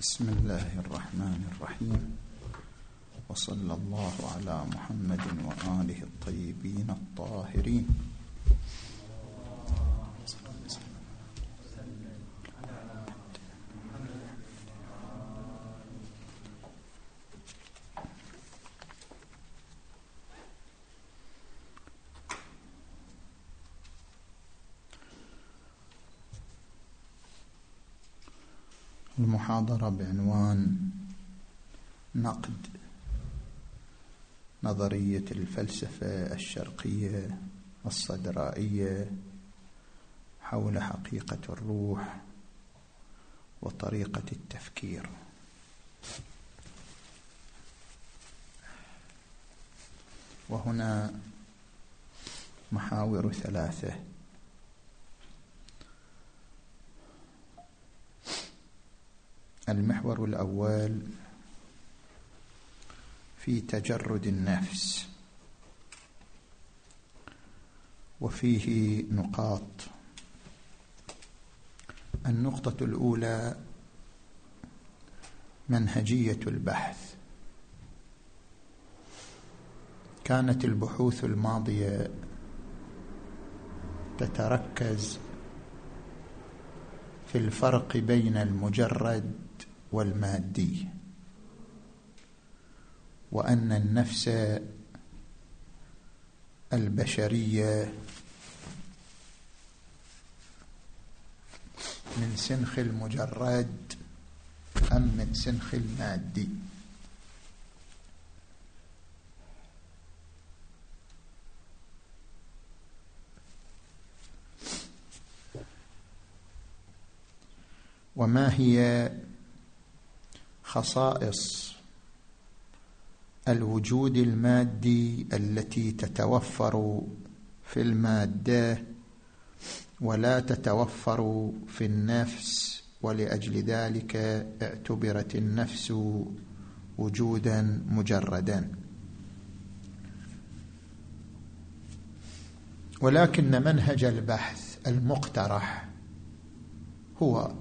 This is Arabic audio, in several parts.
بسم الله الرحمن الرحيم. وصلى الله على محمد وآله الطيبين الطاهرين. المحاضرة بعنوان نقد نظرية الفلسفة الشرقية الصدرائية حول حقيقة الروح وطريقة التفكير. وهنا محاور ثلاثة. المحور الأول في تجرد النفس وفيه نقاط. النقطة الأولى منهجية البحث. كانت البحوث الماضية تتركز في الفرق بين المجرد والمادي. وأن النفس البشرية من سنخ المجرد أم من سنخ المادي. وما هي خصائص الوجود المادي التي تتوفر في المادة ولا تتوفر في النفس ولأجل ذلك اعتبرت النفس وجودا مجردا. ولكن منهج البحث المقترح هو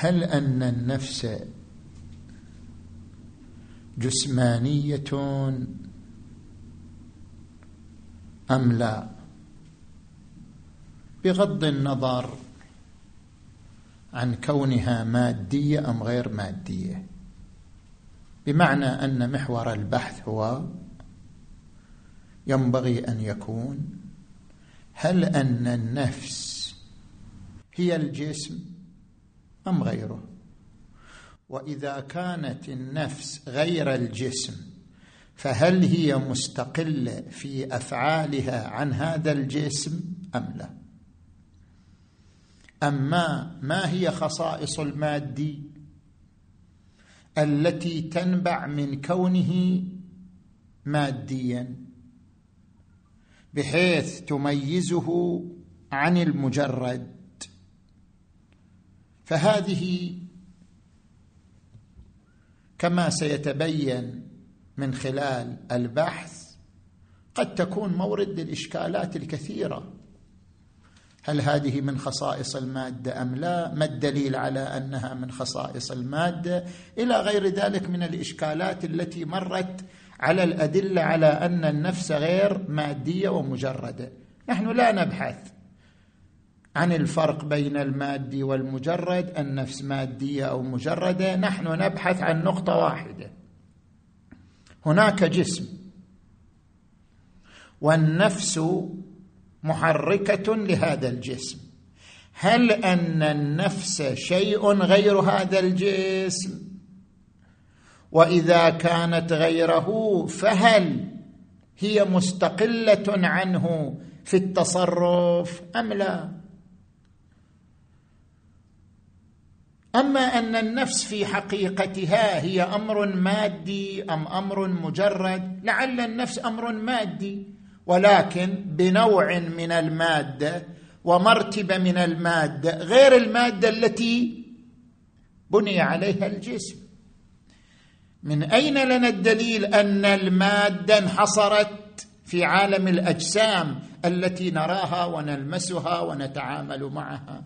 هل أن النفس جسمانية أم لا؟ بغض النظر عن كونها مادية أم غير مادية. بمعنى أن محور البحث هو ينبغي أن يكون. هل أن النفس هي الجسم؟ أم غيره. وإذا كانت النفس غير الجسم فهل هي مستقلة في أفعالها عن هذا الجسم أم لا؟ أما ما هي خصائص المادي التي تنبع من كونه ماديا بحيث تميزه عن المجرد فهذه كما سيتبين من خلال البحث قد تكون مورد للإشكالات الكثيرة. هل هذه من خصائص المادة أم لا؟ ما الدليل على أنها من خصائص المادة؟ إلى غير ذلك من الإشكالات التي مرت على الأدلة على أن النفس غير مادية ومجردة. نحن لا نبحث. عن الفرق بين المادي والمجرد النفس مادية أو مجردة نحن نبحث عن نقطة واحدة. هناك جسم والنفس محركة لهذا الجسم. هل أن النفس شيء غير هذا الجسم؟ وإذا كانت غيره فهل هي مستقلة عنه في التصرف أم لا؟ أما أن النفس في حقيقتها هي أمر مادي أم أمر مجرد لعل النفس أمر مادي ولكن بنوع من المادة ومرتبة من المادة غير المادة التي بني عليها الجسم. من أين لنا الدليل أن المادة انحصرت في عالم الأجسام التي نراها ونلمسها ونتعامل معها؟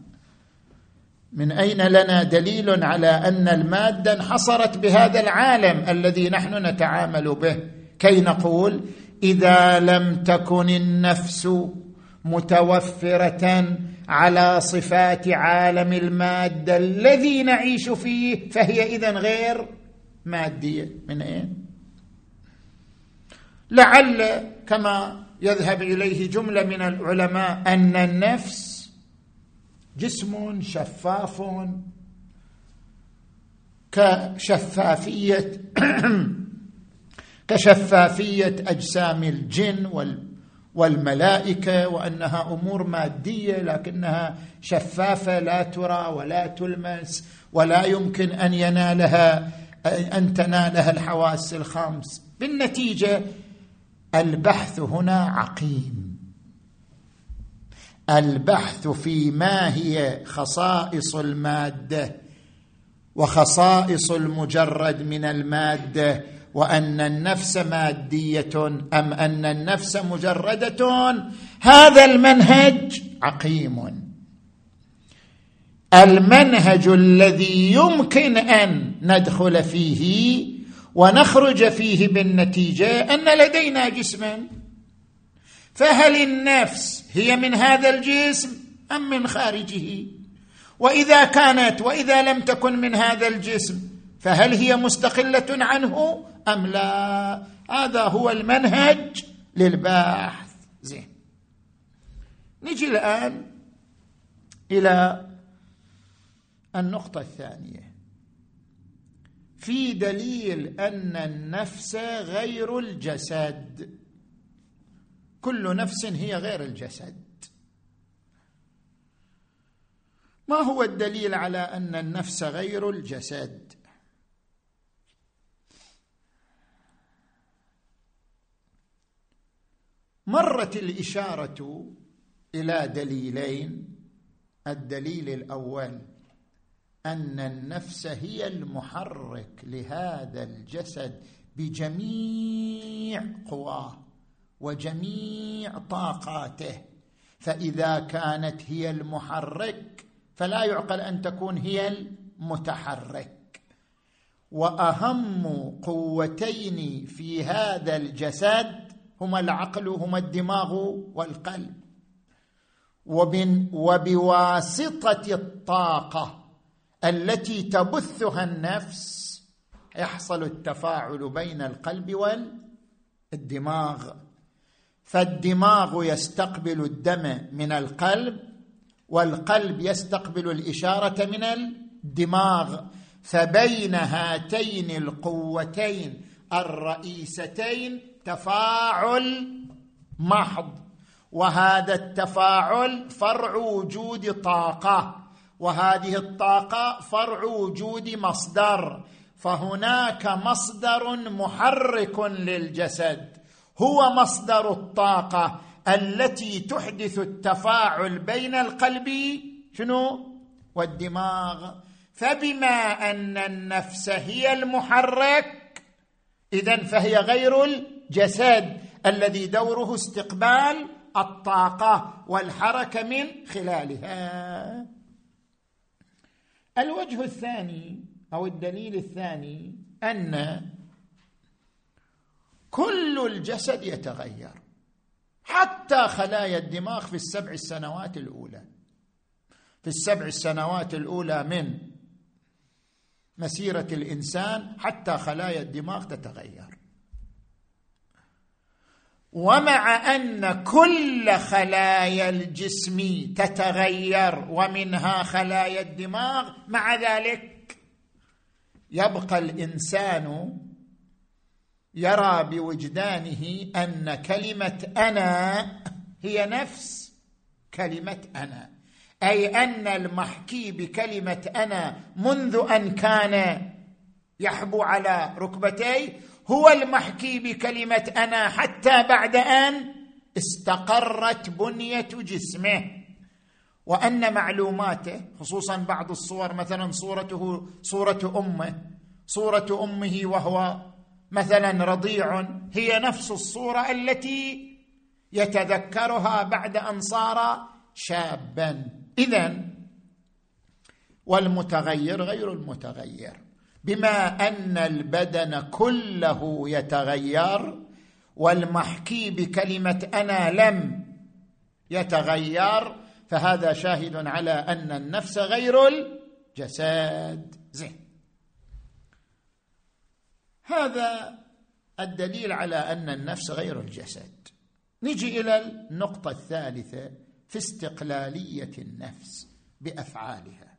من أين لنا دليل على أن المادة انحصرت بهذا العالم الذي نحن نتعامل به؟ كي نقول إذا لم تكن النفس متوفرة على صفات عالم المادة الذي نعيش فيه فهي اذا غير مادية. من أين؟ لعل كما يذهب إليه جملة من العلماء أن النفس جسم شفاف كشفافيه كشفافية أجسام الجن والملائكة وأنها أمور مادية لكنها شفافة لا ترى ولا تلمس ولا يمكن أن ينالها أن تنالها الحواس الخمس. بالنتيجة البحث هنا عقيم. البحث في ما هي خصائص المادة وخصائص المجرد من المادة وأن النفس مادية أم أن النفس مجردة؟ هذا المنهج عقيم. المنهج الذي يمكن أن ندخل فيه ونخرج فيه بالنتيجة أن لدينا جسما. فهل النفس هي من هذا الجسم أم من خارجه؟ وإذا كانت وإذا لم تكن من هذا الجسم فهل هي مستقلة عنه أم لا؟ هذا هو المنهج للباحث. زين. نجي الآن إلى النقطة الثانية. في دليل أن النفس غير الجسد. كل نفس هي غير الجسد. ما هو الدليل على أن النفس غير الجسد؟ مرت الإشارة إلى دليلين. الدليل الأول أن النفس هي المحرك لهذا الجسد بجميع قواه. وجميع طاقاته. فإذا كانت هي المحرك فلا يعقل أن تكون هي المتحرك. وأهم قوتين في هذا الجسد هما العقل هما الدماغ والقلب. وبواسطة الطاقة التي تبثها النفس يحصل التفاعل بين القلب والدماغ. فالدماغ يستقبل الدم من القلب والقلب يستقبل الإشارة من الدماغ. فبين هاتين القوتين الرئيستين تفاعل محض. وهذا التفاعل فرع وجود طاقة. وهذه الطاقة فرع وجود مصدر. فهناك مصدر محرك للجسد. هو مصدر الطاقة التي تحدث التفاعل بين القلب شنو؟ والدماغ. فبما أن النفس هي المحرك اذا فهي غير الجسد الذي دوره استقبال الطاقة والحركة من خلالها. الوجه الثاني أو الدليل الثاني أن كل الجسد يتغير. حتى خلايا الدماغ في السبع السنوات الأولى. في السبع السنوات الأولى من مسيرة الإنسان حتى خلايا الدماغ تتغير. ومع أن كل خلايا الجسم تتغير ومنها خلايا الدماغ مع ذلك يبقى الإنسان يرى بوجدانه أن كلمة أنا هي نفس كلمة أنا. أي أن المحكي بكلمة أنا منذ أن كان يحبو على ركبتيه هو المحكي بكلمة أنا حتى بعد أن استقرت بنية جسمه. وأن معلوماته خصوصا بعض الصور مثلا صورته صورة أمه صورة أمه وهو مثلا رضيع هي نفس الصورة التي يتذكرها بعد أن صار شابا. اذا والمتغير غير المتغير بما أن البدن كله يتغير والمحكي بكلمة أنا لم يتغير فهذا شاهد على أن النفس غير الجسد. زين. هذا الدليل على أن النفس غير الجسد. نجي إلى النقطة الثالثة في استقلالية النفس بأفعالها.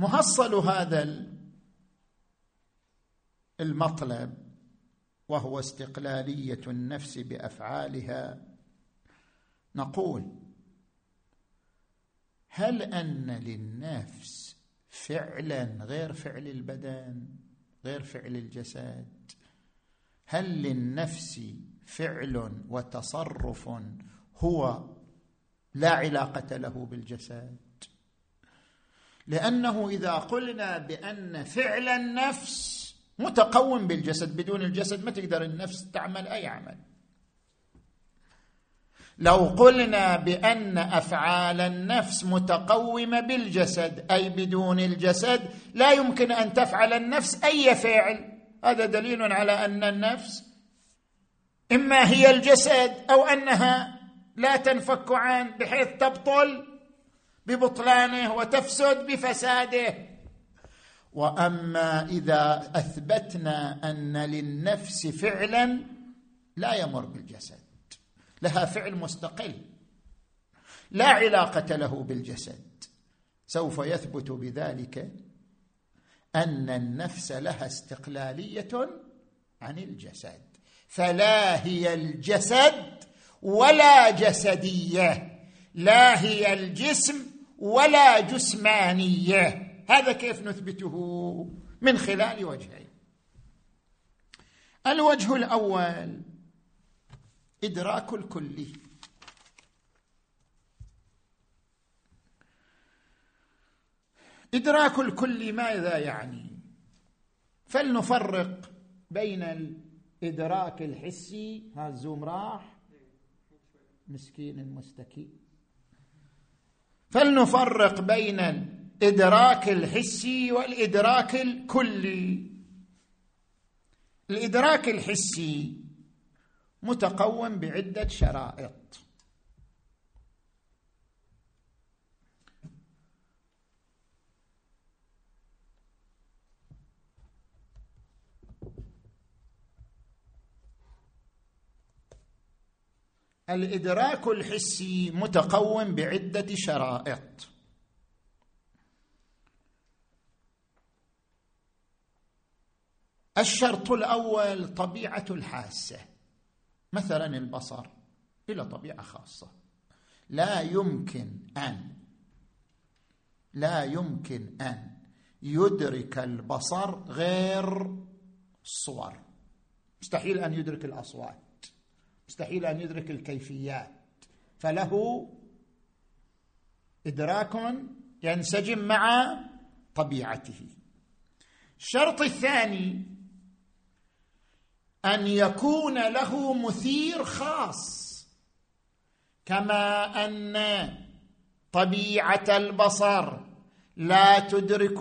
محصل هذا المطلب وهو استقلالية النفس بأفعالها. نقول هل أن للنفس فعلا غير فعل البدن غير فعل الجسد؟ هل للنفس فعل وتصرف هو لا علاقة له بالجسد؟ لأنه إذا قلنا بأن فعل النفس متقوم بالجسد بدون الجسد ما تقدر النفس تعمل أي عمل. لو قلنا بأن أفعال النفس متقومة بالجسد أي بدون الجسد لا يمكن أن تفعل النفس أي فعل. هذا دليل على أن النفس إما هي الجسد أو أنها لا تنفك عنه بحيث تبطل ببطلانه وتفسد بفساده. وأما إذا أثبتنا أن للنفس فعلا لا يمر بالجسد. لها فعل مستقل. لا علاقة له بالجسد. سوف يثبت بذلك أن النفس لها استقلالية عن الجسد. فلا هي الجسد ولا جسدية. لا هي الجسم ولا جسمانية. هذا كيف نثبته؟ من خلال وجهين. الوجه الأول إدراك الكلي إدراك الكل ماذا يعني؟ فلنفرق بين الإدراك الحسي ها الزوم راح مسكين المستكين. فلنفرق بين الإدراك الحسي والإدراك الكلي. الإدراك الحسي متقوم بعدة شرائط. الإدراك الحسي متقوم بعدة شرائط. الشرط الأول طبيعة الحاسة مثلا البصر إلى طبيعة خاصة. لا يمكن أن لا يمكن أن يدرك البصر غير الصور مستحيل أن يدرك الأصوات. مستحيل أن يدرك الكيفيات. فله إدراك ينسجم مع طبيعته. الشرط الثاني أن يكون له مثير خاص. كما أن طبيعة البصر لا تدرك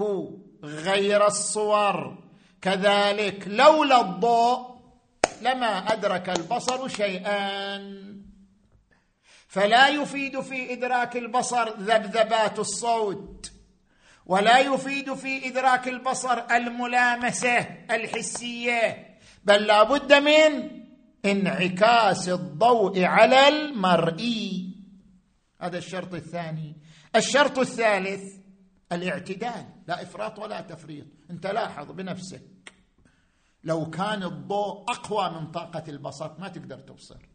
غير الصور. كذلك لولا الضوء لما أدرك البصر شيئا. فلا يفيد في إدراك البصر ذبذبات الصوت ولا يفيد في إدراك البصر الملامسة الحسية بل لا بد من انعكاس الضوء على المرئي هذا الشرط الثاني. الشرط الثالث الاعتدال لا إفراط ولا تفريط. أنت لاحظ بنفسك. لو كان الضوء أقوى من طاقة البصر ما تقدر تبصر.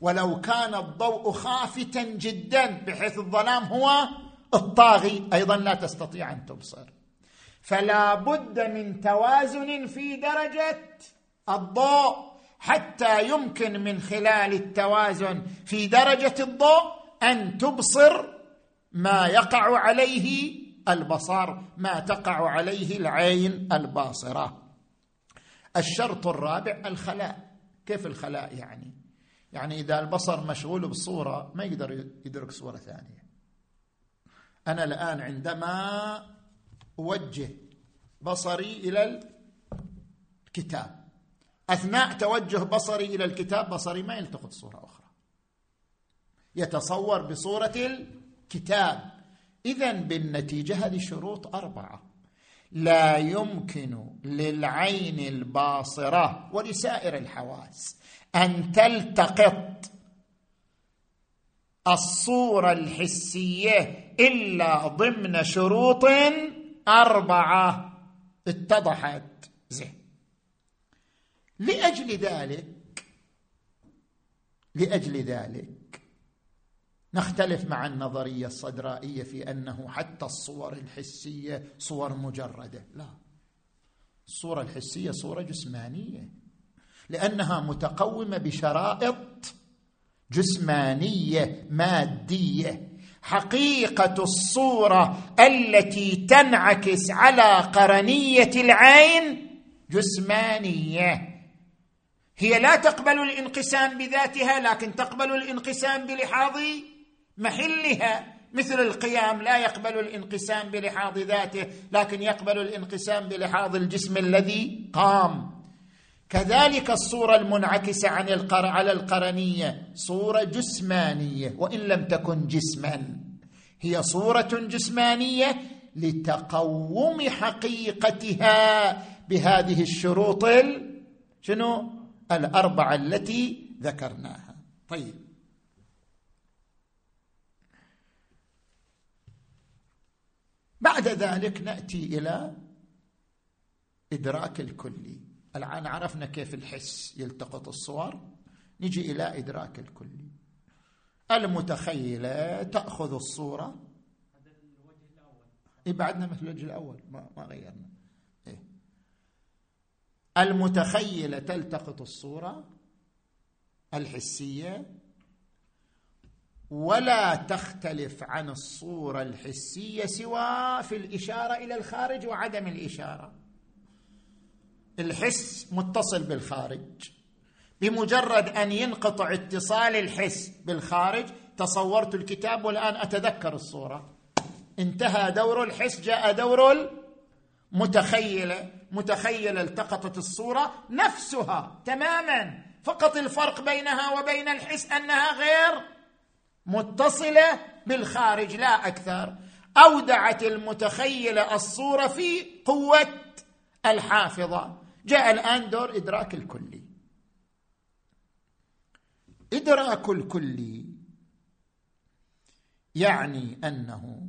ولو كان الضوء خافتا جدا بحيث الظلام هو الطاغي أيضا لا تستطيع أن تبصر. فلا بد من توازن في درجة الضوء حتى يمكن من خلال التوازن في درجة الضوء أن تبصر ما يقع عليه البصر ما تقع عليه العين الباصرة. الشرط الرابع الخلاء. كيف الخلاء يعني؟ يعني إذا البصر مشغول بصوره ما يقدر يدرك صورة ثانية. أنا الآن عندما أوجه بصري إلى الكتاب أثناء توجه بصري إلى الكتاب بصري ما يلتقط صورة أخرى. يتصور بصورة الكتاب. اذا بالنتيجة هذه شروط أربعة. لا يمكن للعين الباصرة ولسائر الحواس أن تلتقط الصورة الحسية إلا ضمن شروط أربعة اتضحت زين لأجل ذلك لأجل ذلك نختلف مع النظرية الصدرائية في أنه حتى الصور الحسية صور مجردة. لا. الصورة الحسية صورة جسمانية. لأنها متقومة بشرائط جسمانية مادية. حقيقة الصورة التي تنعكس على قرنية العين جسمانية. هي لا تقبل الانقسام بذاتها لكن تقبل الانقسام بلحاظ محلها مثل القيام لا يقبل الانقسام بلحاظ ذاته لكن يقبل الانقسام بلحاظ الجسم الذي قام. كذلك الصورة المنعكسة عن القر على القرنية صورة جسمانية وإن لم تكن جسما. هي صورة جسمانية لتقوم حقيقتها بهذه الشروط شنو؟ الأربعة التي ذكرناها. طيب. بعد ذلك نأتي إلى إدراك الكلي. الآن عرفنا كيف الحس يلتقط الصور. نجي إلى إدراك الكلي. المتخيلة تأخذ الصورة. إيه بعدنا مثل الوجه الأول. ما, ما غيرنا. إيه؟ المتخيلة تلتقط الصورة. الحسية ولا تختلف عن الصورة الحسية سوى في الإشارة إلى الخارج وعدم الإشارة. الحس متصل بالخارج. بمجرد أن ينقطع اتصال الحس بالخارج تصورت الكتاب والآن أتذكر الصورة. انتهى دور الحس جاء دور المتخيله متخيله التقطت الصورة نفسها تماما. فقط الفرق بينها وبين الحس أنها غير متصلة بالخارج لا أكثر. أودعت المتخيله الصورة في قوة الحافظة. جاء الآن دور إدراك الكلي. إدراك الكلي يعني أنه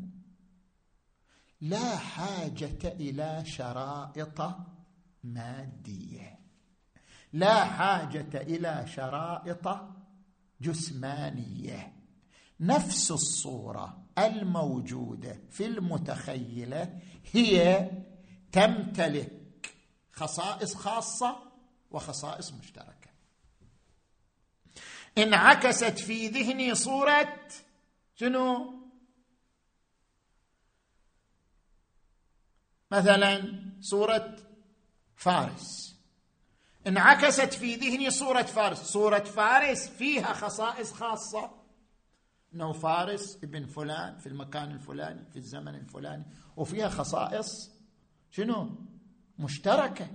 لا حاجة إلى شرائط مادية. لا حاجة إلى شرائط جسمانية. نفس الصورة الموجودة في المتخيلة هي تمتلك خصائص خاصة وخصائص مشتركة. انعكست في ذهني صورة شنو؟ مثلا صورة فارس. انعكست في ذهني صورة فارس. صورة فارس فيها خصائص خاصة إنه فارس ابن فلان في المكان الفلاني في الزمن الفلاني وفيها خصائص شنو؟ مشتركة.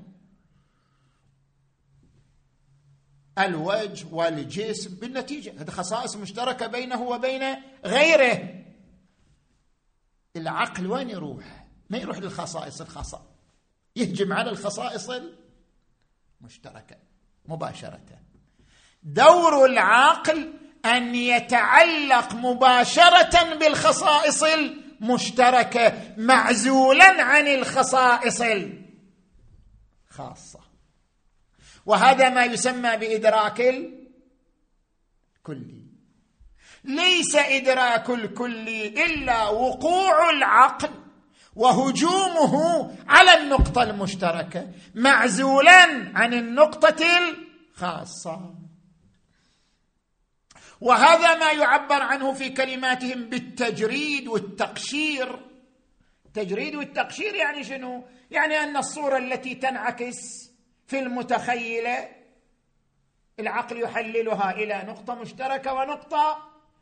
الوجه والجسم بالنتيجة هذه خصائص مشتركة بينه وبين غيره. العقل وين يروح؟ ما يروح للخصائص الخاصه يهجم على الخصائص المشتركة مباشرة. دور العقل أن يتعلق مباشرة بالخصائص المشتركة معزولا عن الخصائص الخاصة. وهذا ما يسمى بإدراك الكلي. ليس إدراك الكلي إلا وقوع العقل وهجومه على النقطة المشتركة معزولا عن النقطة خاصه وهذا ما يعبر عنه في كلماتهم بالتجريد والتقشير. التجريد والتقشير يعني شنو؟ يعني أن الصورة التي تنعكس في المتخيله العقل يحللها إلى نقطة مشتركة ونقطة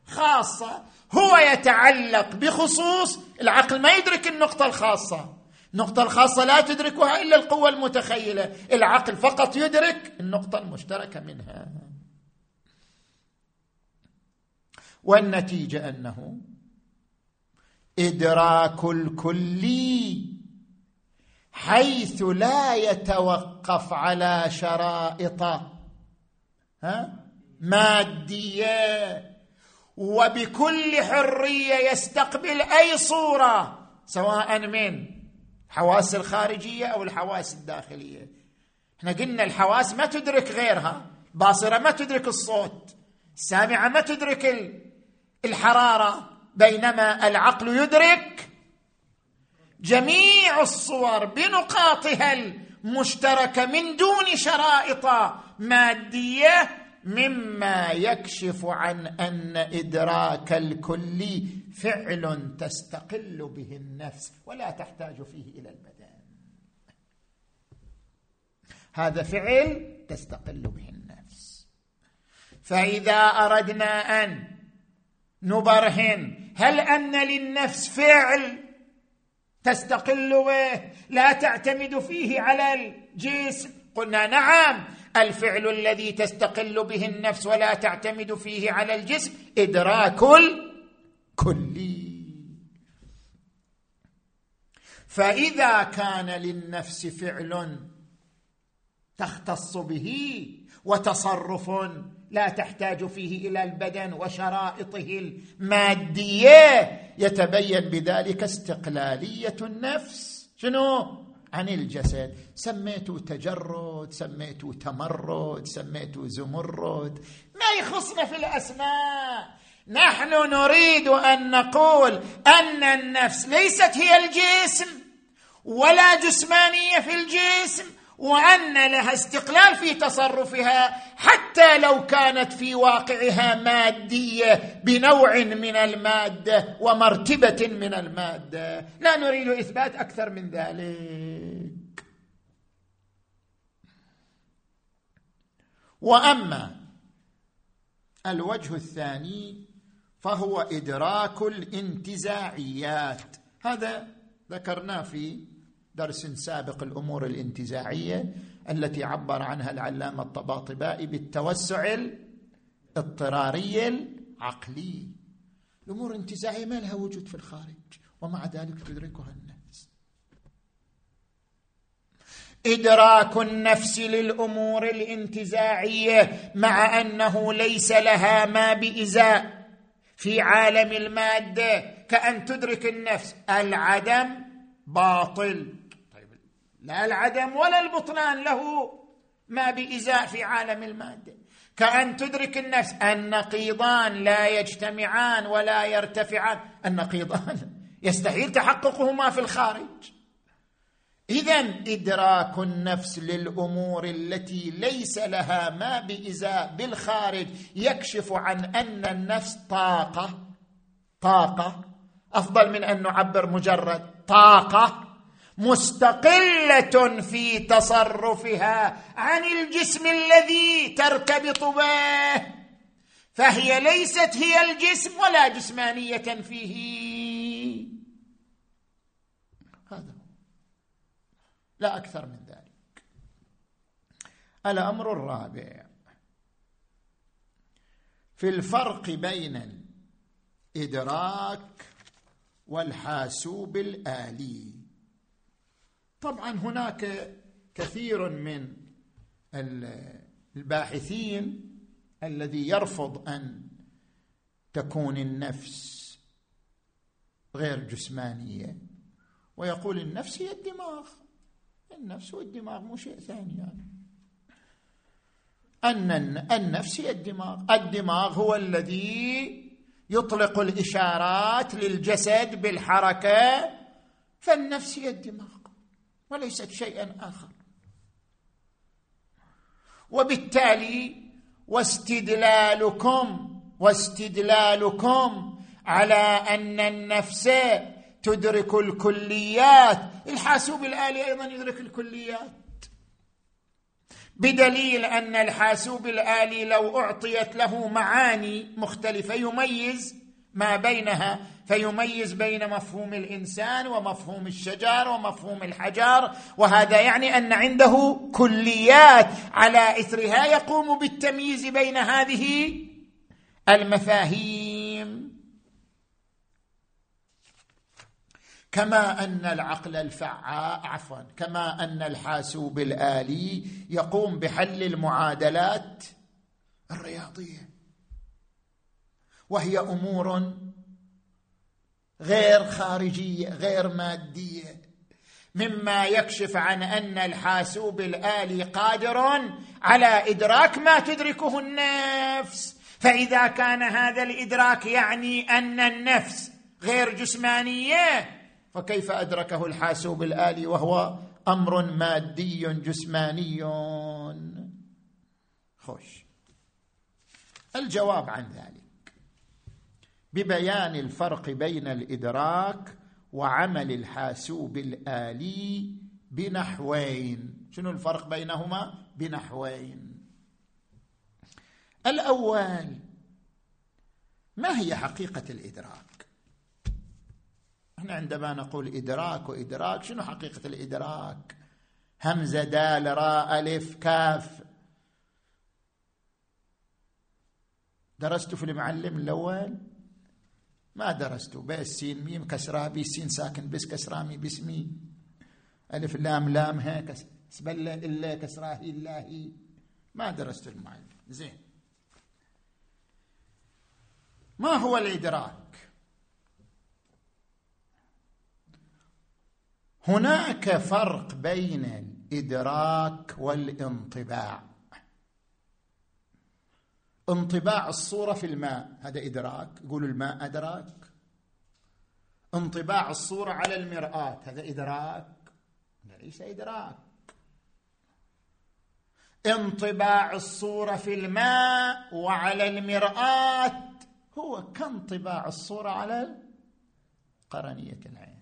خاصة. هو يتعلق بخصوص العقل ما يدرك النقطة الخاصة. النقطة الخاصة لا تدركها إلا القوة المتخيلة. العقل فقط يدرك النقطة المشتركة منها. والنتيجة أنه إدراك الكلي حيث لا يتوقف على شرائط ها مادية وبكل حرية يستقبل أي صورة سواء من حواس الخارجية أو الحواس الداخلية. إحنا قلنا الحواس ما تدرك غيرها باصرة ما تدرك الصوت السامعه ما تدرك الحرارة بينما العقل يدرك جميع الصور بنقاطها المشتركة من دون شرائط مادية مما يكشف عن أن إدراك الكلي فعل تستقل به النفس ولا تحتاج فيه إلى البدن هذا فعل تستقل به النفس. فإذا أردنا أن نبرهن هل أن للنفس فعل تستقل به؟ لا تعتمد فيه على الجسم. قلنا نعم الفعل الذي تستقل به النفس ولا تعتمد فيه على الجسم إدراك الكلي. فإذا كان للنفس فعل تختص به وتصرف لا تحتاج فيه إلى البدن وشرائطه المادية. يتبين بذلك استقلالية النفس. شنو؟ عن الجسد. سميته تجرد سميته تمرد سميته زمرد. ما يخصنا في الأسماء. نحن نريد أن نقول أن النفس ليست هي الجسم ولا جسمانية في الجسم وأن لها استقلال في تصرفها. حتى لو كانت في واقعها مادية بنوع من المادة ومرتبة من المادة. لا نريد إثبات أكثر من ذلك. وأما الوجه الثاني فهو إدراك الانتزاعيات. هذا ذكرناه في درس سابق الأمور الانتزاعية. التي عبر عنها العلامة الطباطبائي بالتوسع الاضطراري العقلي. الأمور الانتزاعية ما لها وجود في الخارج ومع ذلك تدركها النفس. إدراك النفس للأمور الانتزاعية مع أنه ليس لها ما بإزاء في عالم المادة كأن تدرك النفس. العدم باطل. لا العدم ولا البطلان له ما بإزاء في عالم المادة. كأن تدرك النفس النقيضان لا يجتمعان ولا يرتفعان. النقيضان يستحيل تحققهما في الخارج. اذا إدراك النفس للأمور التي ليس لها ما بإزاء بالخارج يكشف عن أن النفس طاقة. طاقة. أفضل من أن نعبر مجرد طاقة. مستقلة في تصرفها عن الجسم الذي ترتبط به فهي ليست هي الجسم ولا جسمانية فيه. هذا لا أكثر من ذلك. الأمر الرابع. في الفرق بين الإدراك والحاسوب الآلي. طبعا هناك كثير من الباحثين الذي يرفض أن تكون النفس غير جسمانية. ويقول النفس هي الدماغ. النفس والدماغ مو شيء ثاني يعني. أن النفس هي الدماغ. الدماغ هو الذي يطلق الإشارات للجسد بالحركة فالنفس هي الدماغ. وليست شيئا آخر. وبالتالي واستدلالكم واستدلالكم على أن النفس تدرك الكليات. الحاسوب الآلي أيضا يدرك الكليات. بدليل أن الحاسوب الآلي لو أعطيت له معاني مختلفة يميز ما بينها فيميز بين مفهوم الإنسان ومفهوم الشجر ومفهوم الحجر وهذا يعني أن عنده كليات على إثرها يقوم بالتمييز بين هذه المفاهيم. كما أن العقل الفعال عفوا كما أن الحاسوب الآلي يقوم بحل المعادلات الرياضية. وهي أمور غير خارجية غير مادية. مما يكشف عن أن الحاسوب الآلي قادر على إدراك ما تدركه النفس. فإذا كان هذا الإدراك يعني أن النفس غير جسمانية فكيف أدركه الحاسوب الآلي وهو أمر مادي جسماني؟ خوش. الجواب عن ذلك. ببيان الفرق بين الإدراك وعمل الحاسوب الآلي بنحوين. شنو الفرق بينهما؟ بنحوين. الأول ما هي حقيقة الإدراك؟ إحنا عندما نقول إدراك وإدراك شنو حقيقة الإدراك؟ همزة دال راء ألف كاف. درست في المعلم الأول؟ ما درست. بس سين ميم كسرة بي سين ساكن بس كسرامي باسمي ألف لام لام ها كس سبل إلا كسراه الله ما درست المعلم زين. ما هو الإدراك؟ هناك فرق بين الإدراك والانطباع. انطباع الصورة في الماء. هذا إدراك. يقول الماء أدراك. انطباع الصورة على المرآة. هذا إدراك. ليس إدراك. انطباع الصورة في الماء وعلى المرآة. هو كانطباع الصورة على قرنية العين.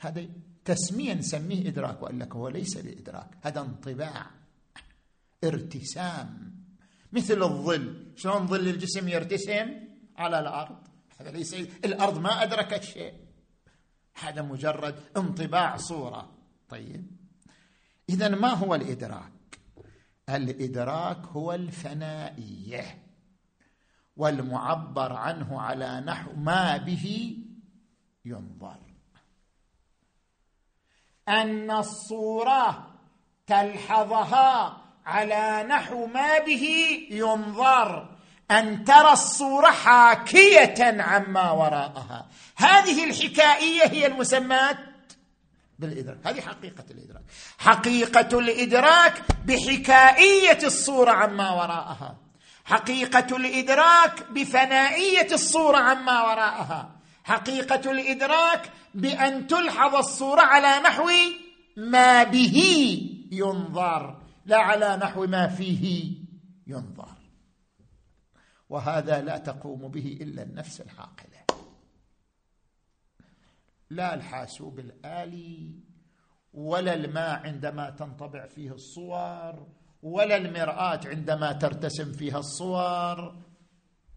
هذا تسمية نسميه إدراك وقال لك هو ليس بإدراك. هذا انطباع. ارتسام مثل الظل. شلون ظل الجسم يرتسم؟ على الأرض. هذا ليس الأرض ما ادركت شيء. هذا مجرد انطباع صورة. طيب. اذا ما هو الإدراك؟ الإدراك هو الفنائية. والمعبر عنه على نحو ما به ينظر. أن الصورة تلحظها على نحو ما به ينظر أن ترى الصورة حاكية عما وراءها. هذه الحكائيه هي المسمات بالإدراك. هذه حقيقة الإدراك. حقيقة الإدراك بحكائية الصورة عما وراءها. حقيقة الإدراك بفنائية الصورة عما وراءها. حقيقة الإدراك بأن تلحظ الصورة على نحو ما به ينظر. لا على نحو ما فيه ينظر. وهذا لا تقوم به إلا النفس العاقلة. لا الحاسوب الآلي ولا الماء عندما تنطبع فيه الصور ولا المرآة عندما ترتسم فيها الصور.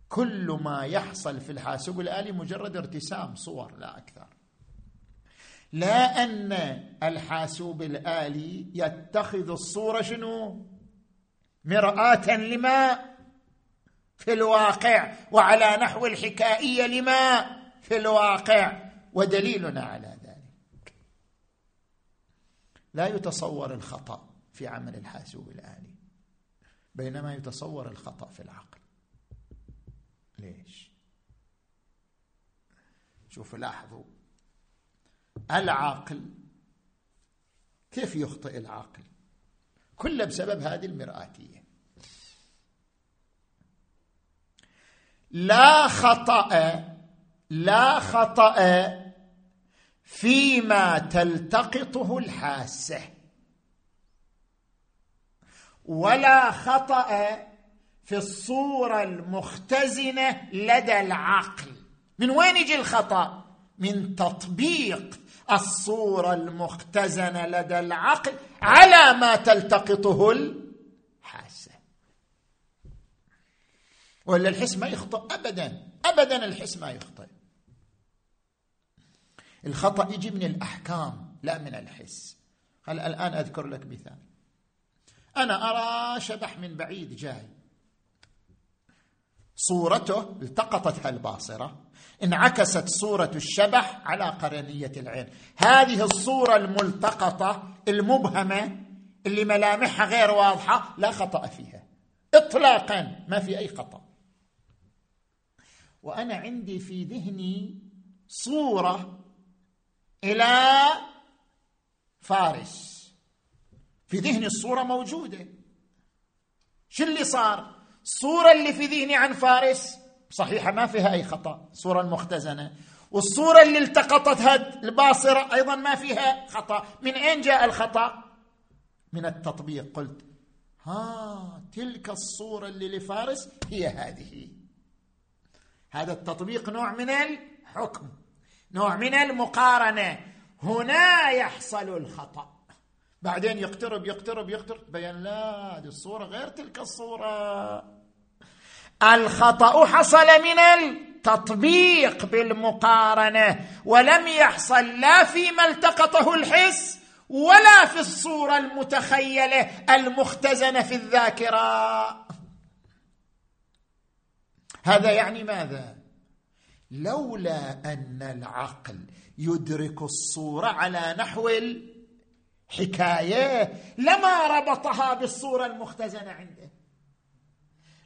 كل ما يحصل في الحاسوب الآلي مجرد ارتسام صور لا أكثر. لا أن الحاسوب الآلي يتخذ الصورة شنو؟ مراه لما؟ في الواقع وعلى نحو الحكائية لما؟ في الواقع ودليلنا على ذلك. لا يتصور الخطأ في عمل الحاسوب الآلي بينما يتصور الخطأ في العقل. ليش؟ شوفوا لاحظوا العاقل. كيف يخطئ العاقل؟ كله بسبب هذه المرآتية. لا خطأ لا خطأ فيما تلتقطه الحاسة. ولا خطأ في الصورة المختزنة لدى العقل. من وين يجي الخطأ؟ من تطبيق الصورة المختزنة لدى العقل على ما تلتقطه الحاسة. ولا الحس ما يخطئ ابدا ابدا الحس ما يخطئ. الخطأ يجي من الأحكام لا من الحس. هل الآن أذكر لك مثال؟ أنا أرى شبح من بعيد جاي. صورته التقطتها الباصره انعكست صورة الشبح على قرنية العين. هذه الصورة الملتقطة المبهمة اللي ملامحها غير واضحة لا خطأ فيها. اطلاقا ما في أي خطأ. وأنا عندي في ذهني صورة إلى فارس. في ذهني الصورة موجودة. شو اللي صار؟ الصورة اللي في ذهني عن فارس صحيحة ما فيها أي خطأ. الصورة المختزنة. والصورة اللي التقطتها الباصرة أيضا ما فيها خطأ. من أين جاء الخطأ؟ من التطبيق. قلت ها تلك الصورة اللي لفارس هي هذه. هذا التطبيق نوع من الحكم نوع من المقارنة. هنا يحصل الخطأ. بعدين يقترب يقترب يقترب. بين لا هذه الصورة غير تلك الصورة. الخطأ حصل من التطبيق بالمقارنة ولم يحصل لا فيما التقطه الحس ولا في الصورة المتخيلة المختزنة في الذاكرة. هذا يعني ماذا؟ لولا أن العقل يدرك الصورة على نحو الحكاية لما ربطها بالصورة المختزنة عنده.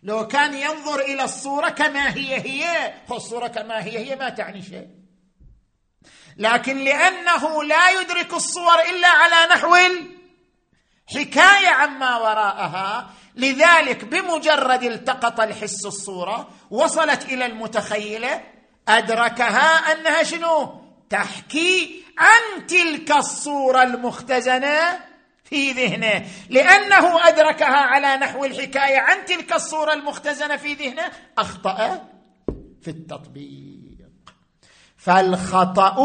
لو كان ينظر إلى الصورة كما هي هي الصورة كما هي هي ما تعني شيء. لكن لأنه لا يدرك الصور إلا على نحو الحكاية عما وراءها لذلك بمجرد التقط الحس الصورة وصلت إلى المتخيله أدركها أنها شنو؟ تحكي عن تلك الصورة المختزنة. في ذهنه لأنه أدركها على نحو الحكاية عن تلك الصورة المختزنة في ذهنه أخطأ في التطبيق. فالخطأ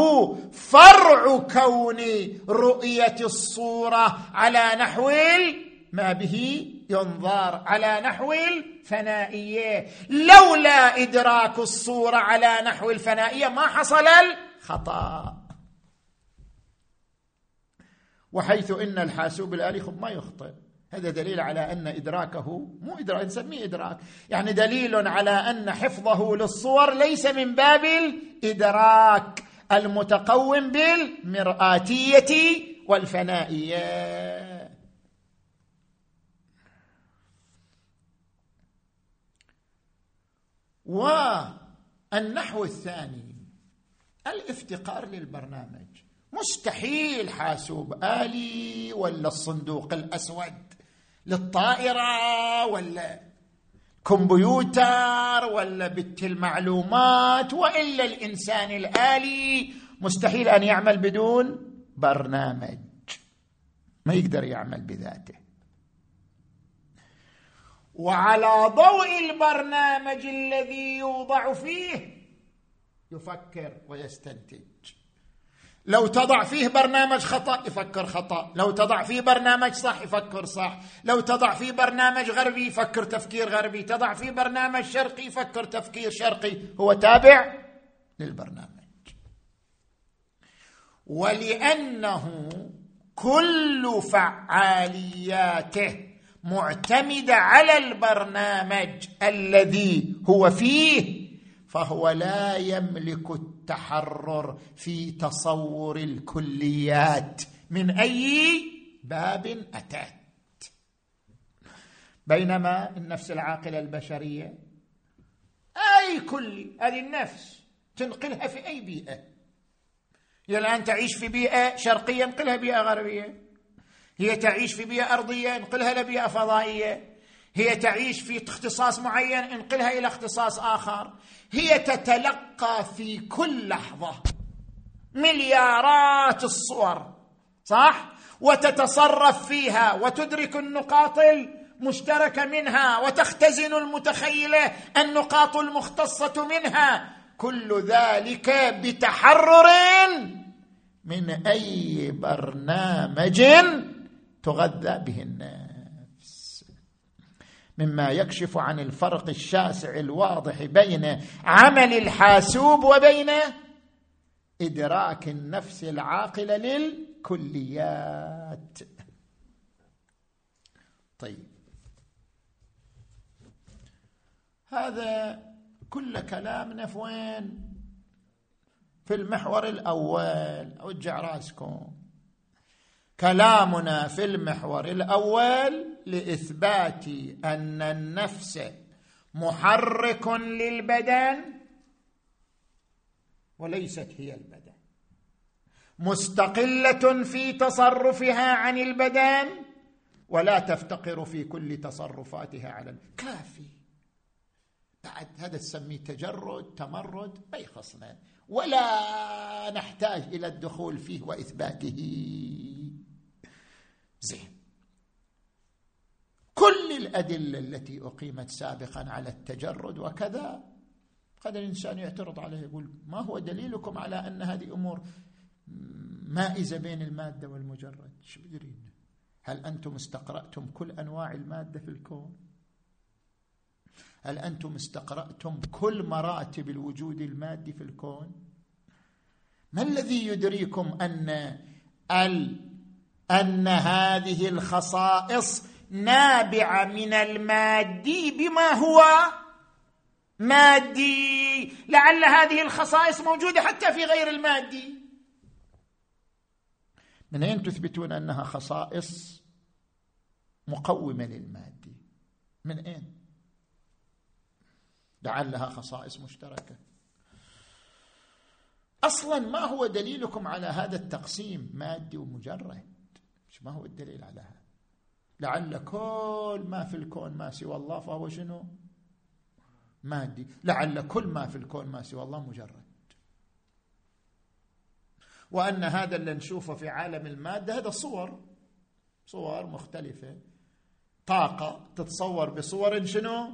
فرع كون رؤية الصورة على نحو ما به ينظر على نحو الفنائية. لولا إدراك الصورة على نحو الفنائية ما حصل الخطأ. وحيث إن الحاسوب الالي خب ما يخطئ. هذا دليل على أن إدراكه مو إدراك نسميه إدراك. يعني دليل على أن حفظه للصور ليس من باب الإدراك المتقوم بالمرآتية والفنائية. والنحو الثاني الافتقار للبرنامج. مستحيل حاسوب آلي ولا الصندوق الأسود للطائرة ولا كمبيوتر ولا بت المعلومات وإلا الإنسان الآلي مستحيل أن يعمل بدون برنامج. ما يقدر يعمل بذاته. وعلى ضوء البرنامج الذي يوضع فيه يفكر ويستنتج. لو تضع فيه برنامج خطأ يفكر خطأ. لو تضع فيه برنامج صح يفكر صح. لو تضع فيه برنامج غربي يفكر تفكير غربي. تضع فيه برنامج شرقي يفكر تفكير شرقي. هو تابع للبرنامج. ولأنه كل فعالياته معتمدة على البرنامج الذي هو فيه فهو لا يملك التحرر في تصور الكليات. من أي باب أتت؟ بينما النفس العاقلة البشرية. أي كلي هذه النفس تنقلها في أي بيئة؟ هي الآن تعيش في بيئة شرقية انقلها بيئة غربية. هي تعيش في بيئة أرضية انقلها لبيئة فضائية. هي تعيش في اختصاص معين انقلها إلى اختصاص آخر. هي تتلقى في كل لحظة مليارات الصور صح؟ وتتصرف فيها وتدرك النقاط مشتركه منها وتختزن المتخيله النقاط المختصة منها. كل ذلك بتحرر من أي برنامج تغذى به النفس مما يكشف عن الفرق الشاسع الواضح بين عمل الحاسوب وبين إدراك النفس العاقله للكليات. طيب. هذا كل كلامنا في وين في المحور الأول. أوجع رأسكم. كلامنا في المحور الأول لإثبات أن النفس محرك للبدن وليست هي البدن. مستقلة في تصرفها عن البدن ولا تفتقر في كل تصرفاتها على الكافي بعد هذا تسميه تجرد تمرد ما يخصنا. ولا نحتاج إلى الدخول فيه وإثباته. زين. كل الأدلة التي أقيمت سابقا على التجرد وكذا. قد الإنسان يعترض عليه يقول ما هو دليلكم على أن هذه أمور مائزة بين المادة والمجرد؟ شو بدرين هل أنتم استقرأتم كل أنواع المادة في الكون؟ هل أنتم استقرأتم كل مراتب الوجود المادي في الكون؟ ما الذي يدريكم أن ال أن هذه الخصائص نابعه من المادي بما هو مادي. لعل هذه الخصائص موجودة حتى في غير المادي. من أين تثبتون أنها خصائص مقومة للمادي؟ من أين؟ لعلها خصائص مشتركة. أصلا ما هو دليلكم على هذا التقسيم مادي ومجرد؟ ما هو الدليل على هذا؟ لعل كل ما في الكون ما سوى الله فهو شنو؟ مادي. لعل كل ما في الكون ما سوى الله مجرد. وأن هذا اللي نشوفه في عالم المادة هذا صور. صور مختلفة. طاقة تتصور بصور شنو؟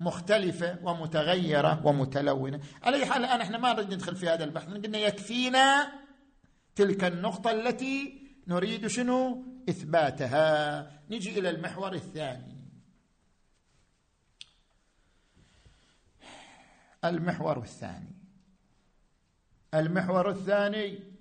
مختلفة ومتغيرة ومتلونة. على أي حال الآن إحنا ما نريد ندخل في هذا البحث. قلنا يكفينا تلك النقطة التي نريد شنو؟ إثباتها. نجي إلى المحور الثاني. المحور الثاني. المحور الثاني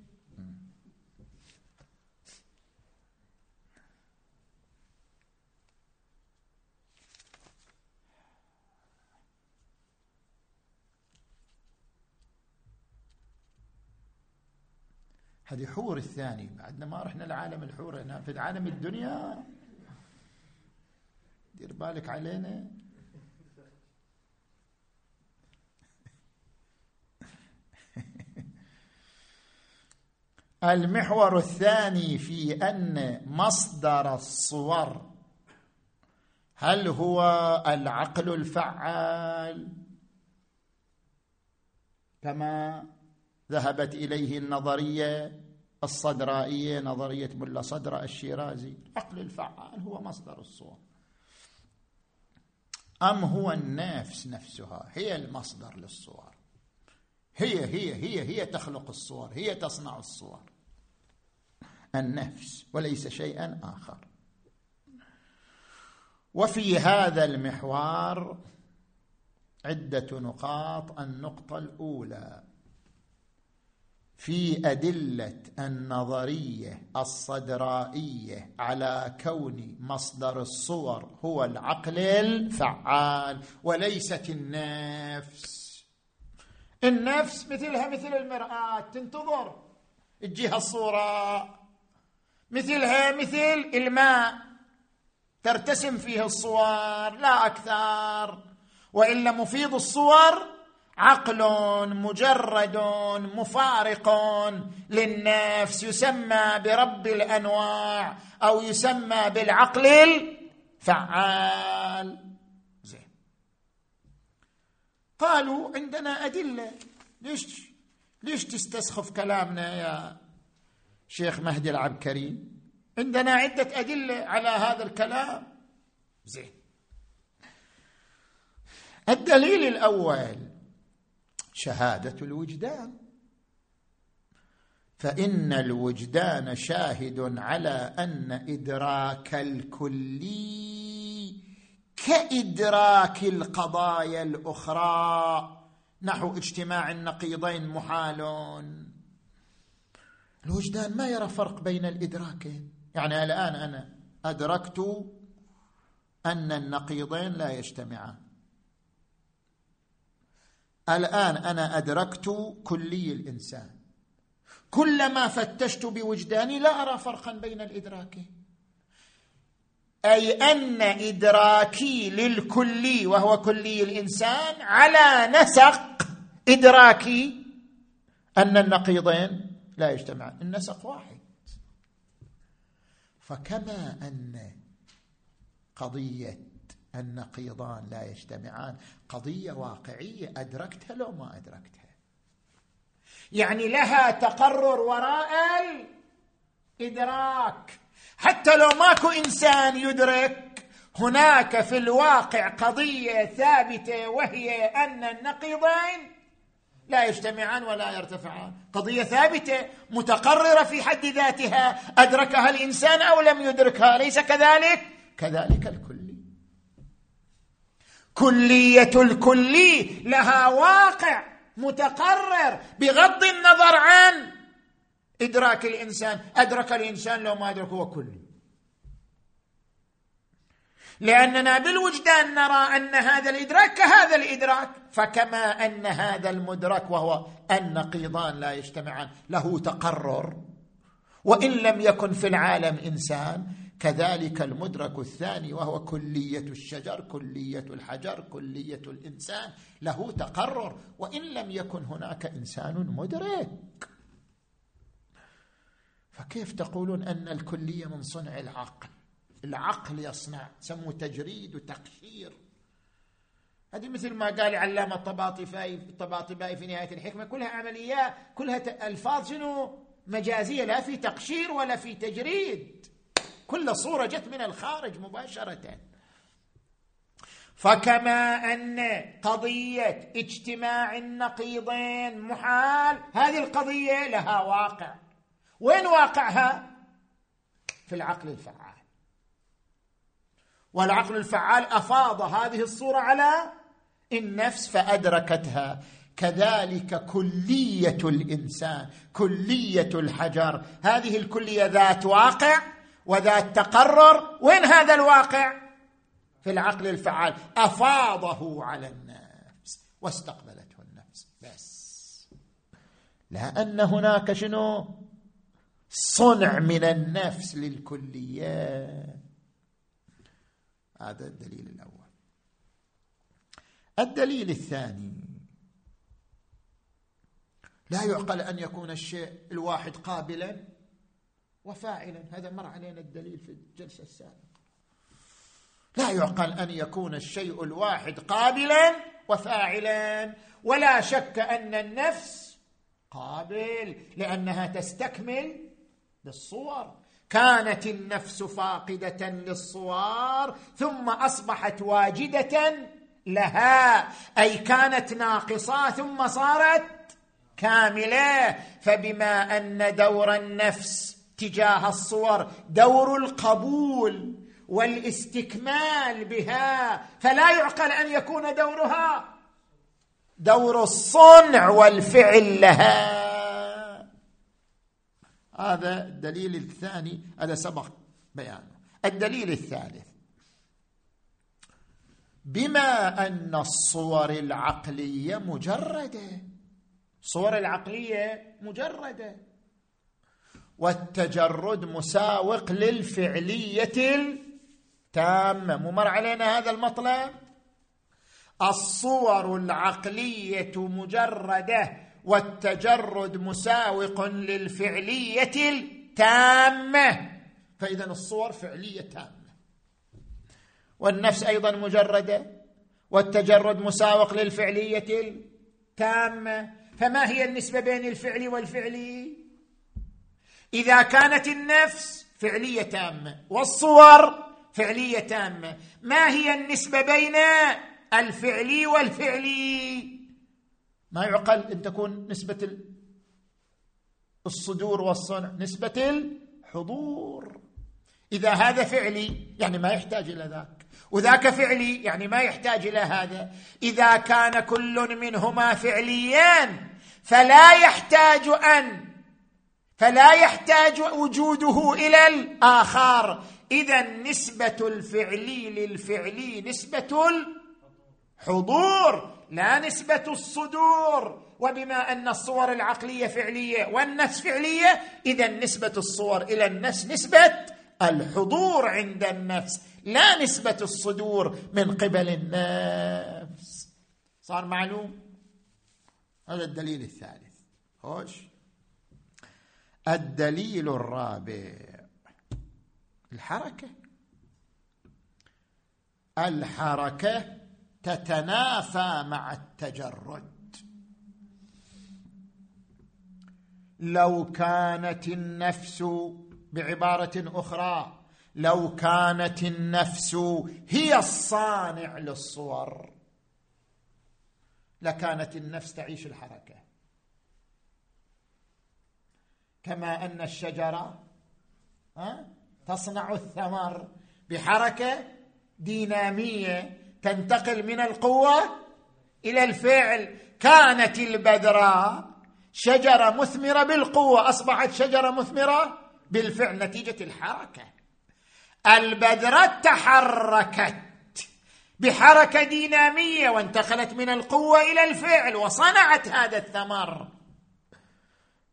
هذه حور الثاني. بعدنا ما رحنا لعالم الحور هنا في عالم الدنيا دير بالك علينا. المحور الثاني في أن مصدر الصور هل هو العقل الفعال؟ كما ذهبت إليه النظرية الصدرائية نظرية ملا صدر الشيرازي العقل الفعال هو مصدر الصور أم هو النفس نفسها؟ هي المصدر للصور. هي هي هي هي تخلق الصور هي تصنع الصور. النفس وليس شيئا آخر. وفي هذا المحور عدة نقاط. النقطة الأولى. في أدلة النظرية الصدرائية على كون مصدر الصور هو العقل الفعال وليست النفس. النفس مثلها مثل المرأة تنتظر. تجيها الصورة. مثلها مثل الماء. ترتسم فيه الصور لا أكثر. والا مفيض الصور عقل مجرد مفارق للنفس يسمى برب الأنواع أو يسمى بالعقل الفعال. زين. قالوا عندنا أدلة. ليش ليش تستسخف كلامنا يا شيخ مهدي العبكري؟ عندنا عدة أدلة على هذا الكلام. زين. الدليل الأول. شهادة الوجدان. فإن الوجدان شاهد على أن إدراك الكلي كإدراك القضايا الأخرى. نحو اجتماع النقيضين محال الوجدان ما يرى فرق بين الإدراكين. يعني الآن أنا أدركت أن النقيضين لا يجتمعان. الآن أنا أدركت كلي الإنسان. كلما فتشت بوجداني لا أرى فرقا بين الادراكين أي أن إدراكي للكلي وهو كلي الإنسان على نسق إدراكي أن النقيضين لا يجتمعان. النسق واحد. فكما أن قضية النقيضان لا يجتمعان. قضية واقعية أدركتها لو ما أدركتها. يعني لها تقرر وراء الإدراك. حتى لو ماكو إنسان يدرك هناك في الواقع قضية ثابتة وهي أن النقيضين لا يجتمعان ولا يرتفعان. قضية ثابتة متقررة في حد ذاتها أدركها الإنسان أو لم يدركها. ليس كذلك؟ كذلك الكلي كلية الكلي لها واقع متقرر بغض النظر عن إدراك الإنسان. أدرك الإنسان لو ما أدرك هو كلي. لأننا بالوجدان نرى أن هذا الإدراك كهذا الإدراك فكما أن هذا المدرك وهو النقيضان لا يجتمعان له تقرر. وإن لم يكن في العالم إنسان كذلك المدرك الثاني وهو كلية الشجر كلية الحجر كلية الإنسان له تقرر. وإن لم يكن هناك إنسان مدرك. فكيف تقولون أن الكلية من صنع العقل؟ العقل يصنع سموه تجريد وتقشير. هذه مثل ما قال علامة الطباطبائي في نهاية الحكمة كلها عمليات كلها ألفاظ شنو؟ مجازية لا في تقشير ولا في تجريد. كل صورة جت من الخارج مباشرة. فكما أن قضية اجتماع النقيضين محال هذه القضية لها واقع. وين واقعها؟ في العقل الفعال. والعقل الفعال أفاض هذه الصورة على النفس فأدركتها. كذلك كلية الإنسان كلية الحجر. هذه الكلية ذات واقع وذات تقرر وين هذا الواقع؟ في العقل الفعال. أفاضه على النفس واستقبلته النفس. بس. لا أن هناك شنو؟ صنع من النفس للكليات. هذا الدليل الأول. الدليل الثاني. لا يعقل أن يكون الشيء الواحد قابلا وفاعلا. هذا مر علينا الدليل في الجلسة السابقة. لا يعقل أن يكون الشيء الواحد قابلا وفاعلا. ولا شك أن النفس قابل لأنها تستكمل بالصور كانت النفس فاقدة للصور ثم أصبحت واجدة لها. أي كانت ناقصة ثم صارت كاملة. فبما أن دور النفس تجاه الصور دور القبول والاستكمال بها. فلا يعقل أن يكون دورها دور الصنع والفعل لها. هذا الدليل الثاني هذا سبق بيانه. الدليل الثالث بما أن الصور العقلية مجردة. الصور العقلية مجردة. والتجرد مساوق للفعلية التامة. ممر علينا هذا المطلب؟ الصور العقلية مجردة والتجرد مساوق للفعلية التامة. فإذا الصور فعلية تامة. والنفس أيضا مجردة والتجرد مساوق للفعلية التامة. فما هي النسبة بين الفعل والفعلي إذا كانت النفس فعلية تامة والصور فعلية تامة ما هي النسبة بين الفعلي والفعلي؟ ما يعقل أن تكون نسبة الصدور والصنع نسبة الحضور. إذا هذا فعلي يعني ما يحتاج إلى ذاك. وذاك فعلي يعني ما يحتاج إلى هذا. إذا كان كل منهما فعليان فلا يحتاج أن فلا يحتاج وجوده إلى الآخر. إذا نسبة الفعلي للفعلي نسبة الحضور لا نسبة الصدور. وبما أن الصور العقلية فعلية والنفس فعلية إذا نسبة الصور إلى النفس نسبة الحضور عند النفس لا نسبة الصدور من قبل النفس. صار معلوم؟ هذا الدليل الثالث. خوش؟ الدليل الرابع. الحركة. الحركة تتنافى مع التجرد. لو كانت النفس بعبارة أخرى لو كانت النفس هي الصانع للصور لكانت النفس تعيش الحركة. كما أن الشجرة تصنع الثمر بحركة دينامية تنتقل من القوة إلى الفعل. كانت البذراء شجرة مثمرة بالقوة أصبحت شجرة مثمرة بالفعل نتيجة الحركة. البذره تحركت بحركة دينامية وانتقلت من القوة إلى الفعل وصنعت هذا الثمر.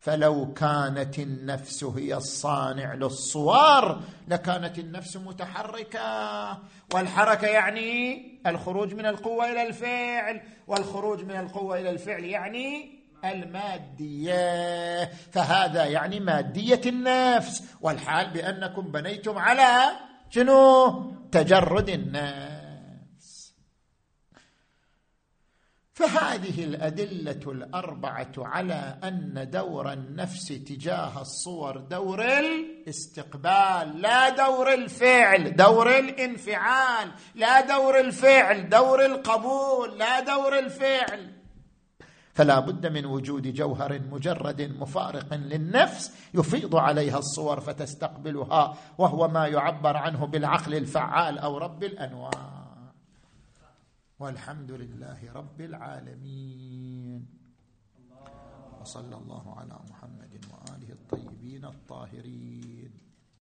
فلو كانت النفس هي الصانع للصور لكانت النفس متحركة. والحركة يعني الخروج من القوة إلى الفعل والخروج من القوة إلى الفعل يعني المادية. فهذا يعني مادية النفس. والحال بأنكم بنيتم على شنو؟ تجرد النفس. فهذه الأدلة الأربعة على أن دور النفس تجاه الصور دور الاستقبال لا دور الفعل دور الانفعال لا دور الفعل دور القبول لا دور الفعل. فلا بد من وجود جوهر مجرد مفارق للنفس يفيض عليها الصور فتستقبلها وهو ما يعبر عنه بالعقل الفعال أو رب الأنوار. والحمد لله رب العالمين. وصلى الله على محمد وآله الطيبين الطاهرين.